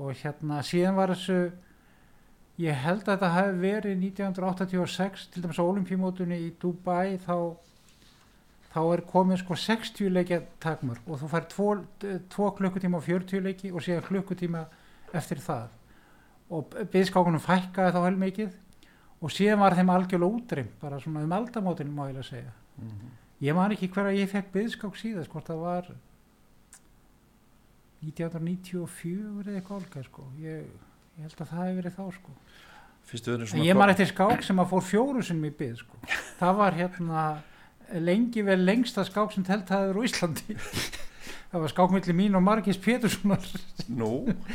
og hérna síðan var þessu ég held að þetta hafi verið 1986 til dæmis á olimpíumótunni í Dubai þá þá er komið sko 60 leikja takmörk. Og þú fær 2 klukkutíma og 40 leiki og síðan klukkutíma eftir það. Og byðskákunum fækkaði þá heilmikið. Og síðan var þeim algjörlega útrym bara svona um aldamótinu má ég að segja. Mm -hmm. ég man ekki hver að ég fekk byðskák síðast hvort það var 1994 eða eitthvað álka sko. ég, ég held að það hefði verið þá sko. En ég man eftir skák sem að fór fjóru sem í byð sko. það var hérna lengi vel lengsta skák sem telt það er á Íslandi það var skákmilli mín og Margis Péturssonar Nú,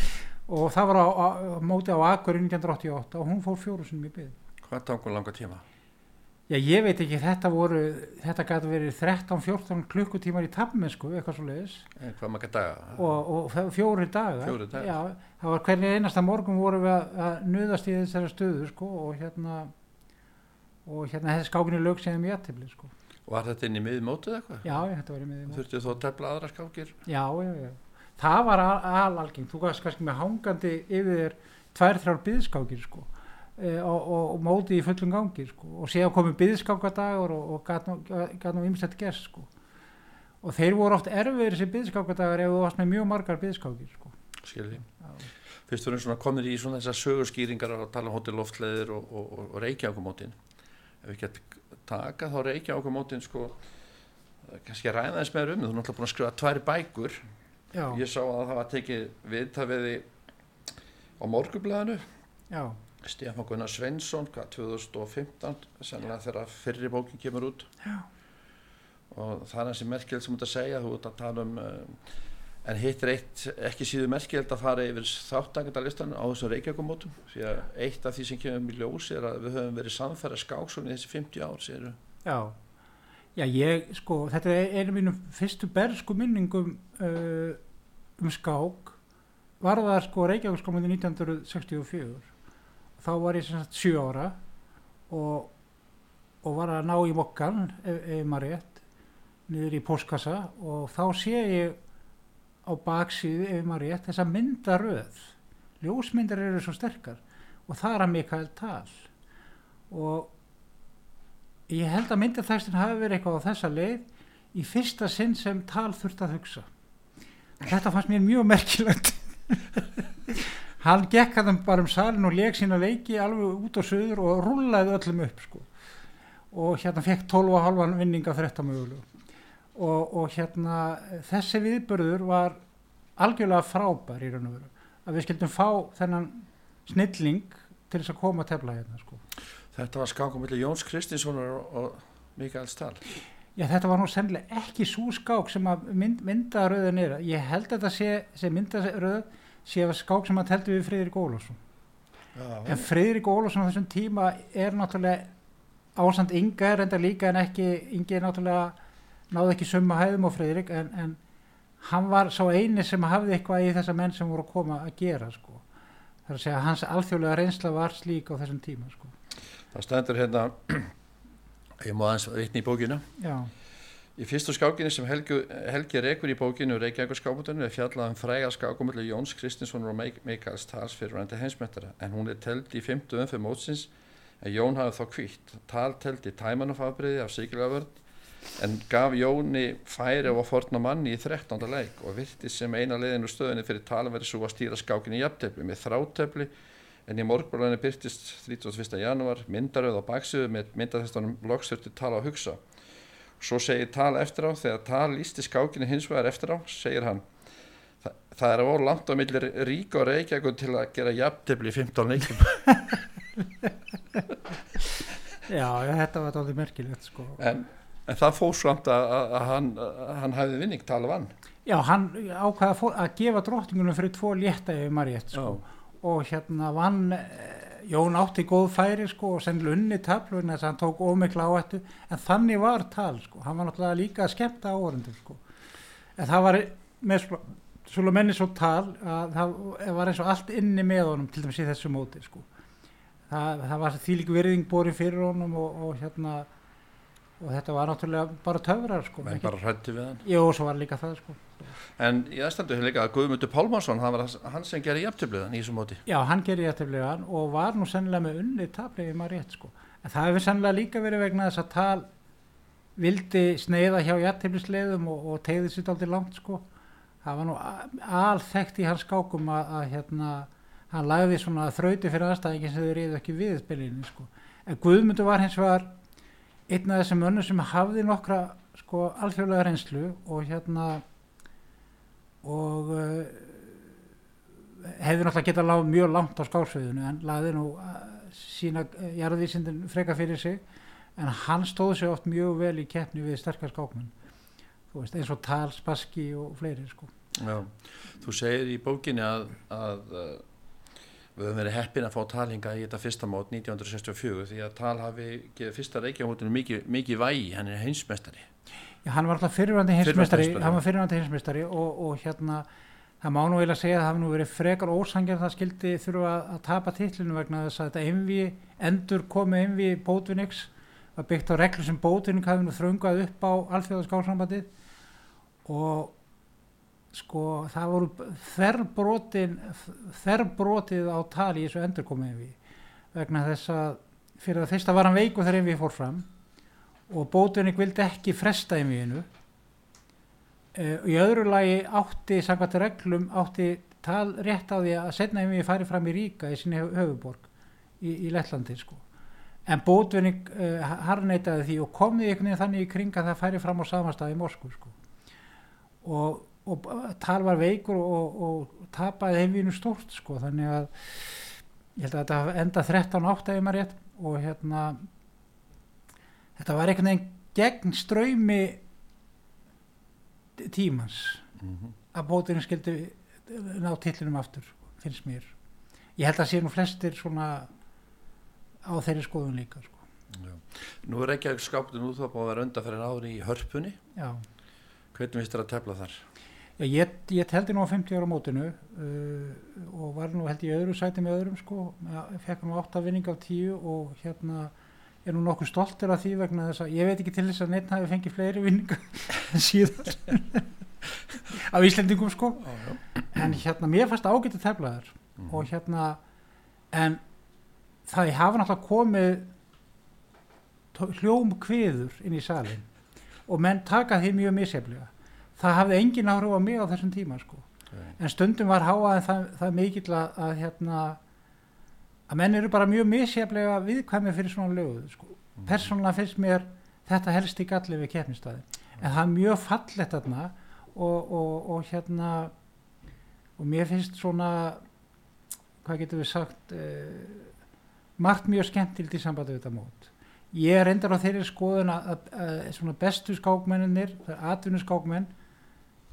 og það var á, á, móti á Akur 1988 og hún fór fjóru sem í byð hvað hún langa tíma? Já, ég veit ekki, þetta voru, þetta gæti verið 13-14 klukkutímar í tafmennsku, eitthvað svo leiðis, En hvað maður daga? og, og fjórir dagar. Fjórir dagar. Já, það var hvernig einasta morgun vorum við að, að nuðast í þessari stöðu, sko, og hérna, og hérna þessi skákinni lög sem ég aðtefli, sko. Var þetta inn í miðmótið eitthvað? Já, þetta var í miðjum. Þurftu þú að tefla aðra skákir? Já, já, já. það var alalgeng, þú gafst kannski með hangandi yfir þér tvær, þrjár byðskákir sko e, og, og, og móti í fullum gangi sko. Og séu að komið byðskákadagur og, og gæt nú ymsett gerst sko. Og þeir voru oft erfiðir þessi byðskákadagur ef þú varst með mjög margar byðskákir sko. Skilji Fyrst fyrir svona komir í svona þessar sögurskýringar að tala um hótelloftleðir og reykjákumótin ef við getum taka þá reykjákumótin sko kannski að ræða þess meður um þú er náttúrulega búin að skrifa tværi bækur. Já. ég sá að það var tekið viðtafiði á morgublaðinu Stefán Gunnar Sveinsson 2015 sennilega þegar fyrri bókin kemur út Já. og það er hansi merkjöld sem út að segja þú út að tala um uh, en hitt er eitt ekki síðu merkjöld að fara yfir þáttakendalistan á þessum reykjakumótum því að eitt af því sem kemur mjög ljós er að við höfum verið samfæra skáksun í þessi 50 ár séru. Já Já, ég, sko, þetta er einu mínum fyrstu bersku minningum uh, um skák var það sko Reykjavík-skámandi 1964 þá var ég sem sagt 7 ára og, og var að ná í mokkan ef, ef maður rétt niður í postkassa og þá sé ég á baksíðu ef maður rétt þessa myndaröð. Ljósmyndar eru svo sterkar og það er að Mikael Tal. Og ég held að myndaþægstin hafi verið eitthvað á þessa leið í fyrsta sinn sem tal þurft að hugsa. Þetta fannst mér mjög merkilegt hann gekk hann bara um salin og leik sína leiki alveg út á söður og rullaði öllum upp sko. og hérna fekk 12,5 vinninga fyrir þetta möguleg og, og hérna þessi viðbörður var algjörlega frábær í raun og veru að við skildum fá þennan snilling til þess að koma að tefla hérna sko Þetta var skákum millir Jóns Kristinssonar og Mikael Stahl. Já, þetta var nú sennilega ekki svo skák sem að mynd, myndaröðun er. Ég held að þetta sé, sé myndaröð sé að skák sem að teldu við Fridrik Ólásson. En Fridrik Ólásson á þessum tíma er náttúrulega ásand ynga er enda líka en ekki, yngi er náttúrulega náðu ekki summa hæðum á Fridrik en, en hann var svo eini sem hafði eitthvað í þessa menn sem voru að koma að gera sko. Það er að segja að hans alþjóðlega reynsla var slík á þessum tíma sko það stendur hérna ég má aðeins vitni í bókinu Já. Í fyrstu skákinni sem Helgi, Helgi rekur í bókinu Reykjavík skáputunni er fjallað um fræga skákumöldu Jóns Kristinsson og Mikaels Tals fyrir rændi heimsmettara en hún er teld í 50 umfyrir mótsins en Jón hafði þá kvítt Tal teld í tæmanufafbriði af Sigurðavörn en gaf Jóni færi að forna manni í 13. leik og virti sem eina leiðinu stöðinni fyrir talverði svo að stýra skákinni í jafntefni með þráttefli en í morgbúrlæðinu byrtist 31. janúar myndaröð á baksöðu með myndathestunum loksþurfti tala að hugsa svo segir tala eftir á þegar tala lísti skákinu hins vegar eftir á segir hann Þa, það er að voru langt á millir rík og reykjagun til að gera jafntefni í 15 leikum Já, þetta var alveg merkilegt sko. En, en það fóð svamt að, að, að hann, hann hæði vinning tala vann. Já, hann ákvaði að gefa dróttingunum fyrir tvo létta yfir Mariett sko. Og hérna vann Jón átti góð færi sko og sennilega unni tablu en þess að hann tók ómikla áhættu. En þannig var tal sko, hann var náttúrulega líka að skemmta áhörundur sko. En það var með svolítið menni svo tal að það var eins og allt inni með honum til dæmis í þessu móti sko. Það, það var því líka virðing borið fyrir honum og, og hérna og þetta var náttúrulega bara töfrar sko. en bara hrætti við hann jú, svo var líka það sko. en í aðstændu hefur líka að Guðmundur Pálmarsson hann var hann sem gerir jæftibliðan í þessum móti já, hann gerir jæftibliðan og var nú sennilega með unni tablið maður rétt sko en það hefur sennilega líka verið vegna þess að tal vildi sneiða hjá jæftibliðsleiðum og, og tegði sitt aldrei langt sko það var nú alþekkt í hans skákum að, að hérna hann lagði svona þrauti fyrir aðstæðingin sem þau reyðu ekki við spilinni sko en Guðmundur var hins vegar einn af þessum önnur sem hafði nokkra sko alþjóðlega reynslu og hérna og uh, hefði náttúrulega getað lág mjög langt á skálsveðinu en laði nú uh, sína uh, jarðvísindin freka fyrir sig en hann stóð sér oft mjög vel í keppni við sterkar skákmenn veist, eins og Tal, Spassky og fleiri sko. Já, þú segir í bókinni að, að við höfum verið heppin að fá talinga í þetta fyrsta mót 1964 því að tal hafi gefið fyrsta reykjahóttinu mikið, mikið vægi, hann er heimsmestari Já, hann var alltaf fyrirvændi heimsmestari hann var fyrirvændi heimsmestari og, og hérna, það má nú eiginlega segja að það hafi nú verið frekar ósangjar það skildi þurfa að, að tapa tillinu vegna þess að þetta envi, endur komið envi bótvinniks var byggt á reglu sem bótvinning hafi nú þröngað upp á alþjóðaskálsambandið og sko það voru þerrbrotin þerrbrotið á tali í þessu endurkomið við vegna þess að fyrir að fyrsta var hann veiku þegar við fór fram og bótunni vildi ekki fresta í mjöginu uh, í öðru lagi átti samkvæmt reglum átti tal rétt á því að setna í mjög færi fram í Ríka í sinni höfuborg í, í Lettlandi sko. En bótunni uh, harneitaði því og komði veginn þannig í kring að það færi fram á samastað í Moskú sko. Og, og tal var veikur og, og tapaði heimvínu stórt sko þannig að ég held að þetta enda 13-8 ef maður rétt og hérna þetta var einhvern veginn gegn ströymi tímans mm -hmm. að bóturinn skildi ná tillinum aftur finnst mér ég held að sé nú flestir svona á þeirri skoðun líka sko. Nú er ekki að skáptu nú þá búið að vera undanferðin ári í hörpunni Já. hvernig finnst þér að tefla þar? Ég, ég teldi nú á 50 ára mótinu uh, og var nú held ég öðru sæti með öðrum sko, fekk nú 8 vinning af 10 og hérna er nú nokkuð stoltur af því vegna þess að ég veit ekki til þess að neitt hafi fengið fleiri vinningar síðan af Íslendingum sko. Já. en hérna mér fannst ágætt að tefla þar Mm og hérna en það hafa náttúrulega komið hljóm kviður inn í salin og menn taka því mjög misjaflega það hafði engin áhrif á mig á þessum tíma sko. en stundum var háaðin það, það mikill að, að hérna að menn eru bara mjög misjaflega viðkvæmi fyrir svona löguð sko. Mhm. persónulega finnst mér þetta helst í galli við keppnistæði en það er mjög fallett þarna og, og, og hérna og mér finnst svona hvað getur við sagt eh, margt mjög skemmtilt í sambandi við þetta mót ég er reyndar á þeirri skoðun að, að, að svona bestu skákmenninir það er atvinnu skákmenn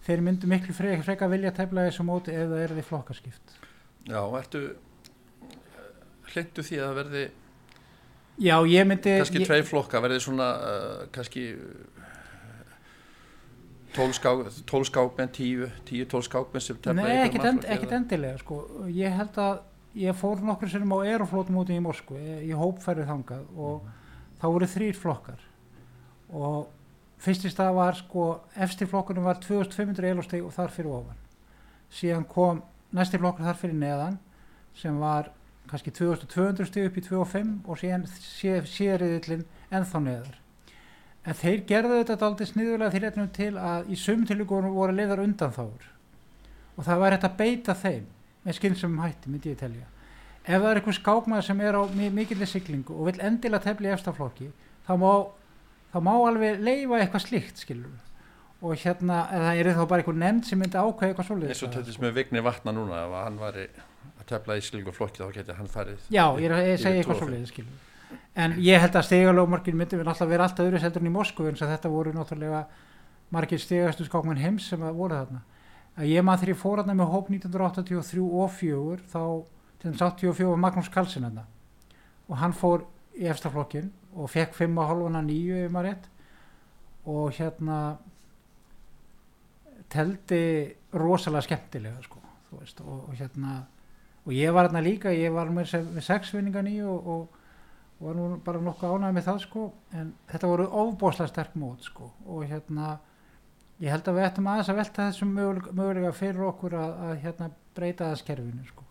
þeir myndu miklu frek, freka vilja tefla þessu móti ef það er því flokkaskipt. Já, ertu hlindu því að verði já ég myndi kannski ég, tvei flokka, verði svona uh, kannski tól skákmenn, tíu tíu tól skákmenn sem tefla Nei, ekkit, end, ekkit endilega sko. ég held að ég fór nokkur sinnum á aeroflótum úti í Moskvu í hópferði þangað og þá voru þrýr flokkar og fyrsti stað var sko efsti flokkurinn var 2500 elosteg og þar fyrir ofan. Síðan kom næsti flokkur þar fyrir neðan sem var kannski 2200 steg upp í 25 og síðan sériðillin ennþá neðar. En þeir gerðu þetta aldrei sniðulega því réttum til að í sum tilvíkunum voru leiðar undanþáur og það var hægt að beita þeim með skynsum hætti myndi ég telja. Ef það er eitthvað skákmaður sem er á mi- mikilli siglingu og vil endilega tefla í efstaflokki þá má, þá má alveg leifa eitthvað slíkt skilur og hérna, eða er þá bara eitthvað nefnd sem myndi ákveða eitthvað svoleiðis eins og bara, töttis með vigni vatna núna ef hann væri að tefla í skilgu flokki þá geti hann farið Já, ég er ég 25. eitthvað skilur en ég held að stigalómarkin myndi við náttúrulega vera alltaf öðru seldur en í Moskvu eins að þetta voru náttúrulega margir stigastu skákmenn heims sem voru þarna. Að ég maður þegar ég fór þarna með hóp 1983 og 4 þá til þess 84 var Magnús Karlsson og hann fór í efstaflokkin og fekk 5,5 nýju ef maður rétt. Og hérna teldi rosalega skemmtilega sko, veist, og, og hérna og ég var hérna líka, ég var með, með sex vinninga nýju og, og, var nú bara nokkuð ánægð með það sko en þetta voru ofbóðslega sterk mót sko og hérna ég held að við ættum aðeins að velta þessum mögulega, mögulega fyrir okkur að, að hérna breyta þess kerfinu sko.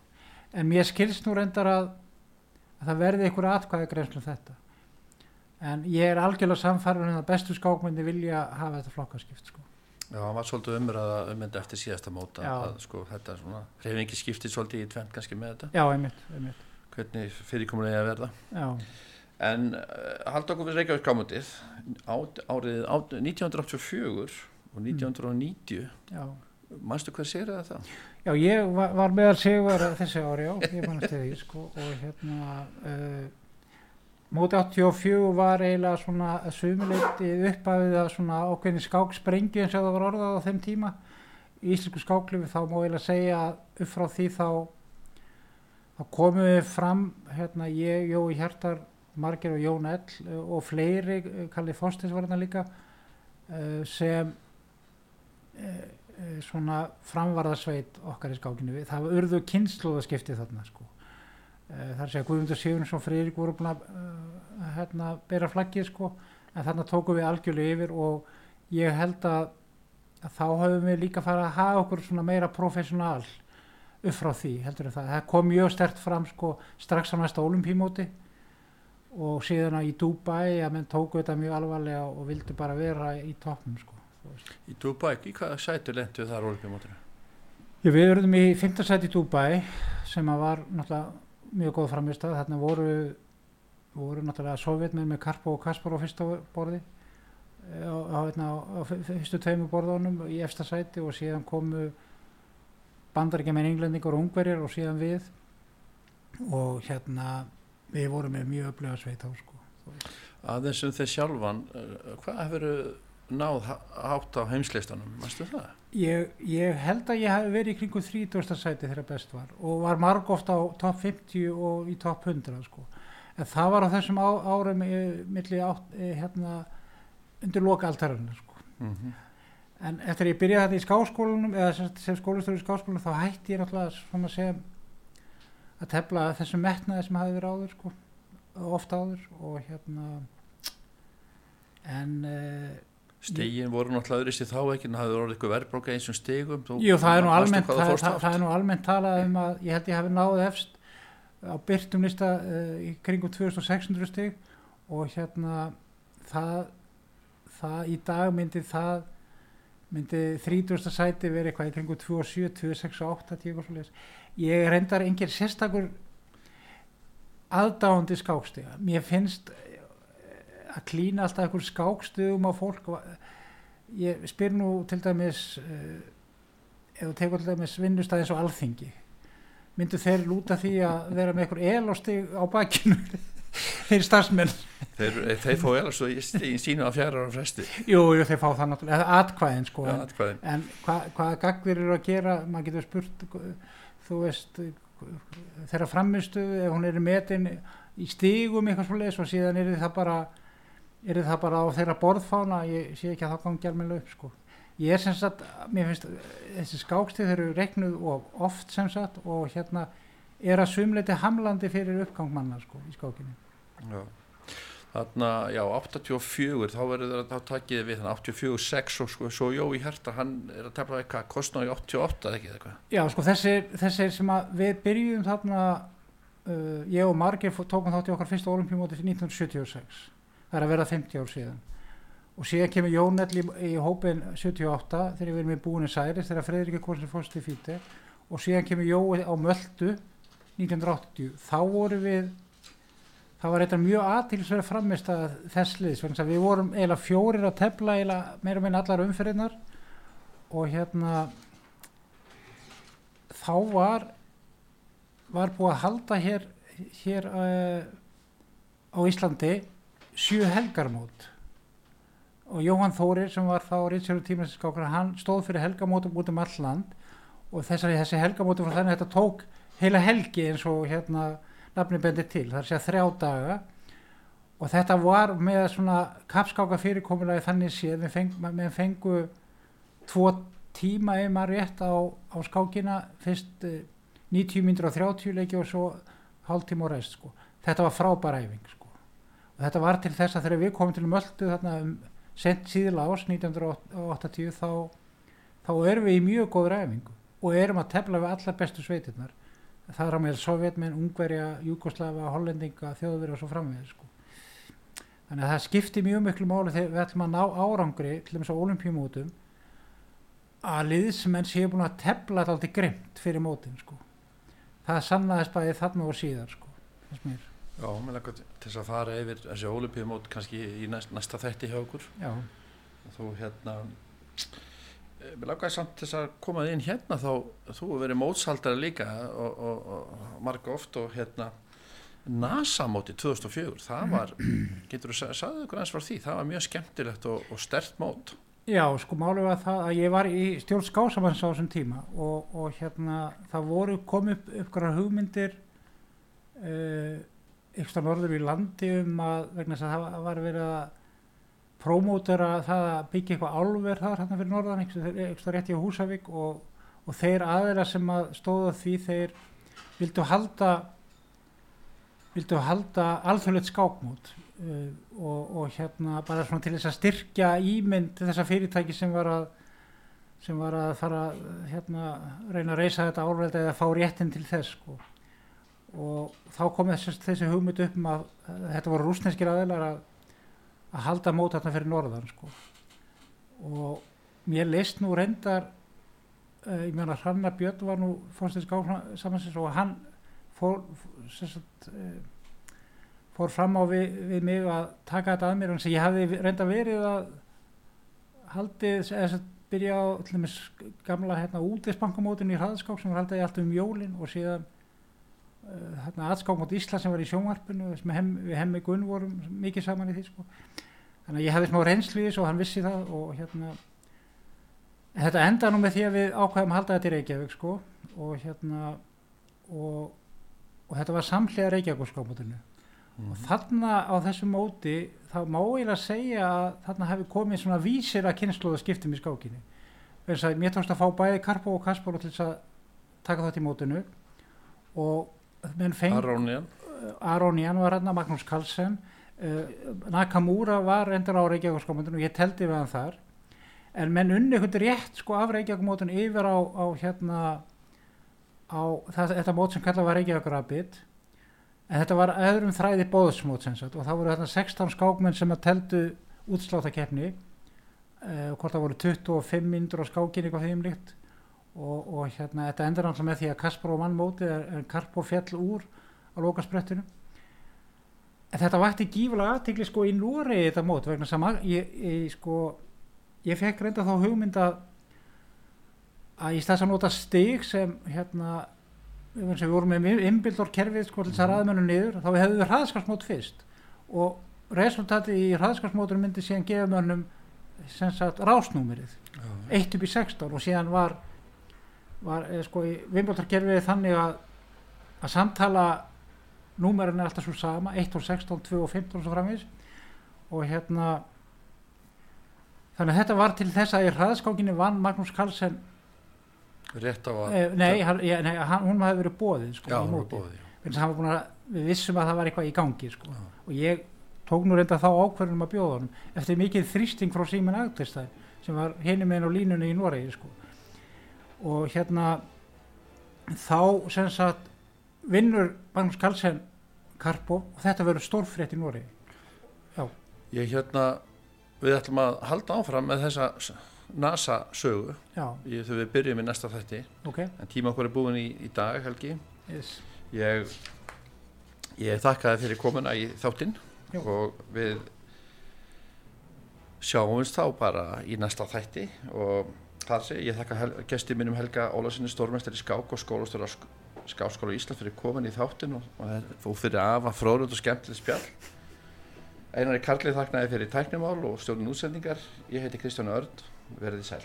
En mér skilst nú reyndar að, að það verði einhver atkvæði greinslu um þetta en ég er algjörlega samfærður um að bestu skákmyndi vilja hafa þetta flokkaskipt sko. Já, hann var svolítið umræða ummyndi eftir síðasta móta að sko þetta er svona reyfingi skiptið svolítið í tvent kannski með þetta. Já, einmitt, einmitt. Hvernig fyrirkomulega að verða. Já, en halda okkur við Reykjavík skámundið árið át- 1984 og 1990 já. Manstu hvað sér það? Það? Já, ég var, var meðal sigur þessi ári, já, ég mannst til því, sko, og hérna, uh, móti 84 var eiginlega svona að sumuleiti uppafið að svona ákveðin skáksprengju eins og það var orðað á þeim tíma. Í íslensku skáklifi þá má eiginlega segja að upp frá því þá, þá komum við fram, hérna, ég, Jói Hjartar, Marger og Jón Ell uh, og fleiri, uh, Kalli Fostins var hérna líka, uh, sem eh, svona framvarðasveit okkar í skákinu það urðu kynnslóðaskipti þarna sko Eh, þar segja Guðmundur Sigurðsson Freyrík voru búin að uh, hérna, bera flaggið sko en þarna tókum við algjörlega yfir og ég held að að þá höfum við líka farið að hafa okkur svona meira professional upp frá því heldur en það. Það kom mjög stert fram sko strax á næsta olimpímóti og síðan að í Dubai að menn tóku þetta mjög alvarlega og vildi bara vera í toppnum sko. Í Dubai, í hvaða sætu lentu þar olimpíumótinu? Já, við verðum í 15 sæti í Dubai sem að var náttúrulega mjög góð framistað. Þarna voru, voru náttúrulega sovjetmenn með Karpo og Kaspar á fyrsta borði eh, á, á, hérna, á, á fyrstu tveimu borðunum í efsta sæti og síðan komu bandaríkjaman englendingur og ungverjar og síðan við og hérna við vorum með mjög öflega sveit á sko. Aðeins um þeir sjálfan, uh, hvað hefur náð há- hátt á heimsleistanum, mástu það? Ég, ég held að ég hef verið í kringum 30. sæti þegar best var og var marg ofta á topp 50 og í topp 100 sko. En það var á þessum á, árum e, milli átt, e, hérna, undir loka altarinn sko. Mm -hmm. En eftir að ég byrjaði þetta í skáskólanum eða sem, sem skólastöru í skáskólanum þá hætti ég náttúrulega svona sem að tefla þessum metnaði sem hafi verið áður sko, ofta áður og hérna en uh, Stígin voru náttúrulega öðru sér þá ekki, en hafði orðið eitthvað verðbróka eins og stigum. Þú, Jú, það er nú almennt, það, það, það er nú almennt talað um að ég held ég hafi náð efst á byrtum lista uh, í kringum 2600 stig og hérna það, það í dag myndi það myndi 30. sæti verið eitthvað í kringum 27, 26, 8 10 og svoleiðis. ég reyndar engin sérstakur aðdáandi skákstiga mér finnst að klína alltaf einhver skákstöðum á fólk. Ég spyr nú til dæmis ef þú tekur til dæmis vinnustæð eins og alþingi myndu þeir lúta því að vera með einhver elástig á bakinu þeir starfsmenn? Þeir, þeir fá eða svo í, sínu að fjara ára fresti. jú, jú, þeir fá það náttúrulega, eða atkvæðin sko, Já, en, en hva, hvaða gagnir eru að gera? Maður getur spurt þú veist þeirra framistu ef hún er metin í stígum eitthvað svoleiðis og síðan er það bara er það bara á þeirra borðfána ég sé ekki að það gangi almennilega upp sko. ég er sem sagt, mér finnst þessi skákstið þeir eru reiknuð og oft sem sagt og hérna er að sumleiti hamlandi fyrir uppgangmanna sko, í skákinni Já. Þarna, já, 84, þá verður það, þá takið við þannig 84, 6 og sko, svo Jói Herta, hann er að tefla eitthvað, kostnaði 88 eða ekki eitthvað. Já, sko þessir, þessir sem að við byrjum þarna uh, ég og Margir tókum þátt í okkar fyrsta olimpíumóti 1976 það er að vera 50 ár síðan. Og síðan kemur Jónell í, í hópin 78 þegar við erum í búinu Særis þegar Freyrík er konsin fórst í fíti og síðan kemur Jói á Möldu 1980 þá voru við það var eitthvað mjög aðtilsverð framist að þess liðs vegna þess að við vorum eiginlega fjórir að tefla eiginlega meira minna allar umfyrirnar og hérna þá var var búið að halda hér hér uh, á Íslandi sjö helgarmót. Og Jóhann Þórir sem var þá reynsjóru tímaskákar hann stóð fyrir helgamótum út um all land. Og þessari, þessi helgamótum var þannig að þetta tók heila helgi eins og hérna nafni bendir til, það er segja þrjá daga. Og þetta var með svona kapskáka fyrirkomulagi þannig séð. Við, feng, fengu tvo tíma ef maður rétt á, á skákina. Fyrst eh, 90 myndir á 30 leiki og svo hálftíma og rest sko. þetta var frábær æfing sko. Þetta var til þess að þegar við komum til Möldu þarna um sent síðla ás 1980 þá, þá erum við í mjög góður æfingu og erum að tefla við allar bestu sveitirnar það er á meðal Sovjetmenn, Ungverja, Júkoslafa, Hollendinga, Þjóðverja og svo framvegð sko. þannig að það skiptir mjög miklu máli þegar við ætlum að ná árangri til þess að olimpíumótum að liðsmenn séu búin að tefla þetta alltaf grimt fyrir mótin sko. það sannaðist bæði þarna og síðar sko, þess mér Já, mér langar til þess að fara yfir þessi olimpíumót kannski í næst, næsta þætti hjá okkur. já, Þú hérna, eh, mér langar samt til þess að koma inn hérna þá, þú hefur verið mótshaldari líka og, og, og marga oft og hérna, NASA móti 2004, það var, getur þú að sagði ykkur eins frá því, það var mjög skemmtilegt og, og stert mót. já, sko málið var það að ég var í stjórn skásamanns á þessum tíma og, og hérna það voru komið upp uppgræðar hugmyndir uh, ykkur norður í landi um að vegna þess að það var verið að prómótera það að byggja eitthvað álver þar hérna fyrir norðan eitthvað rétt í Húsavík og, og þeir aðeira sem að stóða því þeir vildu halda vildu halda alþjóðleitt skákmót uh, og, og hérna bara svona til þess að styrkja ímynd þessa fyrirtæki sem var að sem var að fara hérna, reyna að reysa þetta árveldi eða fá réttin til þess sko. Og þá kom þessi, þessi hugmynd upp um að, þetta voru rúsneskir aðeinar að, að halda mót þarna fyrir norðan sko. og mér leist nú reyndar uh, ég meina Hrannar Björn var nú fórstins samansins og hann fór sagt, uh, fór fram á við, við mig að taka þetta að mér en ég hafði reynda verið að haldið eða byrja á gamla hérna, útisbankamótinu í hraðskák sem var haldið alltaf um jólin og síðan uh, hérna, aðskák mot Ísla sem var í sjónvarpinu sem hem, við hemmi Gunn vorum mikið saman í því sko. þannig að ég hefði smá reynslu í þessu og hann vissi það og hérna þetta enda nú með því að við ákvæðum að halda þetta í Reykjavík sko og hérna og, og þetta var samlega Reykjavík skámótinu mm. og þarna á þessu móti þá má ég að segja að þarna hefði komið svona vísir að kynnslóða skiptum í skákinni þess að mér tókst að fá bæði Karpo og Kaspar til þess að taka þátt í mótinu og Arónian Arónian var hérna, Magnús Karlsson uh, Nakamura var endur á Reykjavík og ég teldi við hann þar. En menn unni einhvern rétt sko af Reykjavík yfir á, á hérna á það, þetta mót sem kallað var Reykjavík Rabbit en þetta var öðrum þræði bóðsmót og það voru þarna 16 skákmenn sem að teldu útsláttakeppni uh, hvort það voru 25 myndur á skákinni eitthvað þeim líkt og, og hérna þetta endur náttúrulega með því að Kaspar og mann móti er, er Karpo fjall úr á lokasprettinu en þetta vakti gífulega aðtegli sko í Núri þetta mót vegna sama ég, ég sko ég fekk reynda þá hugmynd að að í stæðs að nota stig sem hérna við vorum með innbildorkerfið sko til þess að Mhm. ræðmennu niður þá hefðu við hraðskarsmót fyrst og resultati í hraðskarsmótur myndi síðan gefa mönnum rásnúmerið Já. 1 upp í 16 og síðan var var eh, sko í innbildorkerfið þannig að að samtala númerin er alltaf svo sama 1 og 16, 2 og 15 og svo framvís og hérna þannig að þetta var til þess að í hraðskákinni vann Magnús Carlsen rétt á að eh, nei, hann, ég, nei hann, hún hafði verið bóðið sko, já, hún var bóðið að við vissum að það var eitthvað í gangi sko. Og ég tók nú reynda þá ákverðum að bjóða honum eftir mikið þrýsting frá Síman Agtistæð sem var hinni meginn á línunni í Noregi sko. Og hérna þá sem sagt vinnur Magnús Carlsen Karpo og þetta verður stórfrétt í Noregi. Ég hérna við ætlum að halda áfram með þessa NASA sögu. Já, ég, þegar við byrjum í næsta þætti. Ok. En tíma okkur er búin í, í dag Helgi. Yes. ég, ég þakka þið fyrir komuna í þáttinn Já. og við sjáumst þá bara í næsta þætti og Það sé, ég þakka gæsti mínum Helga Ólarssoni stórmestari skák og skólastöra skáskóla í Ísland fyrir komin í þáttin og, og fyrir afa fróðlund og skemmtileg spjall. Einari Karlið þaknaði fyrir tæknumál og stjórnum útsendingar. Ég heiti Kristján Örd, verðið sæl.